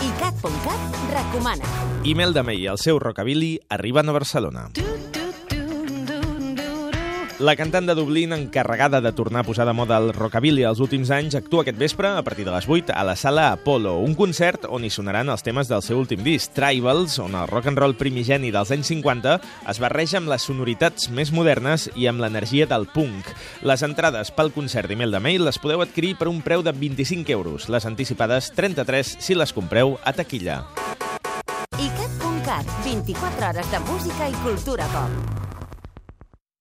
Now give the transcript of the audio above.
ICAT.cat recomana. Imelda May i el seu rockabilly arriben a Barcelona. La cantant de Dublín, encarregada de tornar a posar de moda el rockabilly els últims anys, actua aquest vespre, a partir de les 8, a la sala Apollo, un concert on hi sonaran els temes del seu últim disc, Tribals, on el rock and roll primigeni dels anys 50 es barreja amb les sonoritats més modernes i amb l'energia del punk. Les entrades pel concert d'Imelda May les podeu adquirir per un preu de 25 euros, les anticipades 33 si les compreu a taquilla. ICAT.cat, 24 hores de música i cultura pop.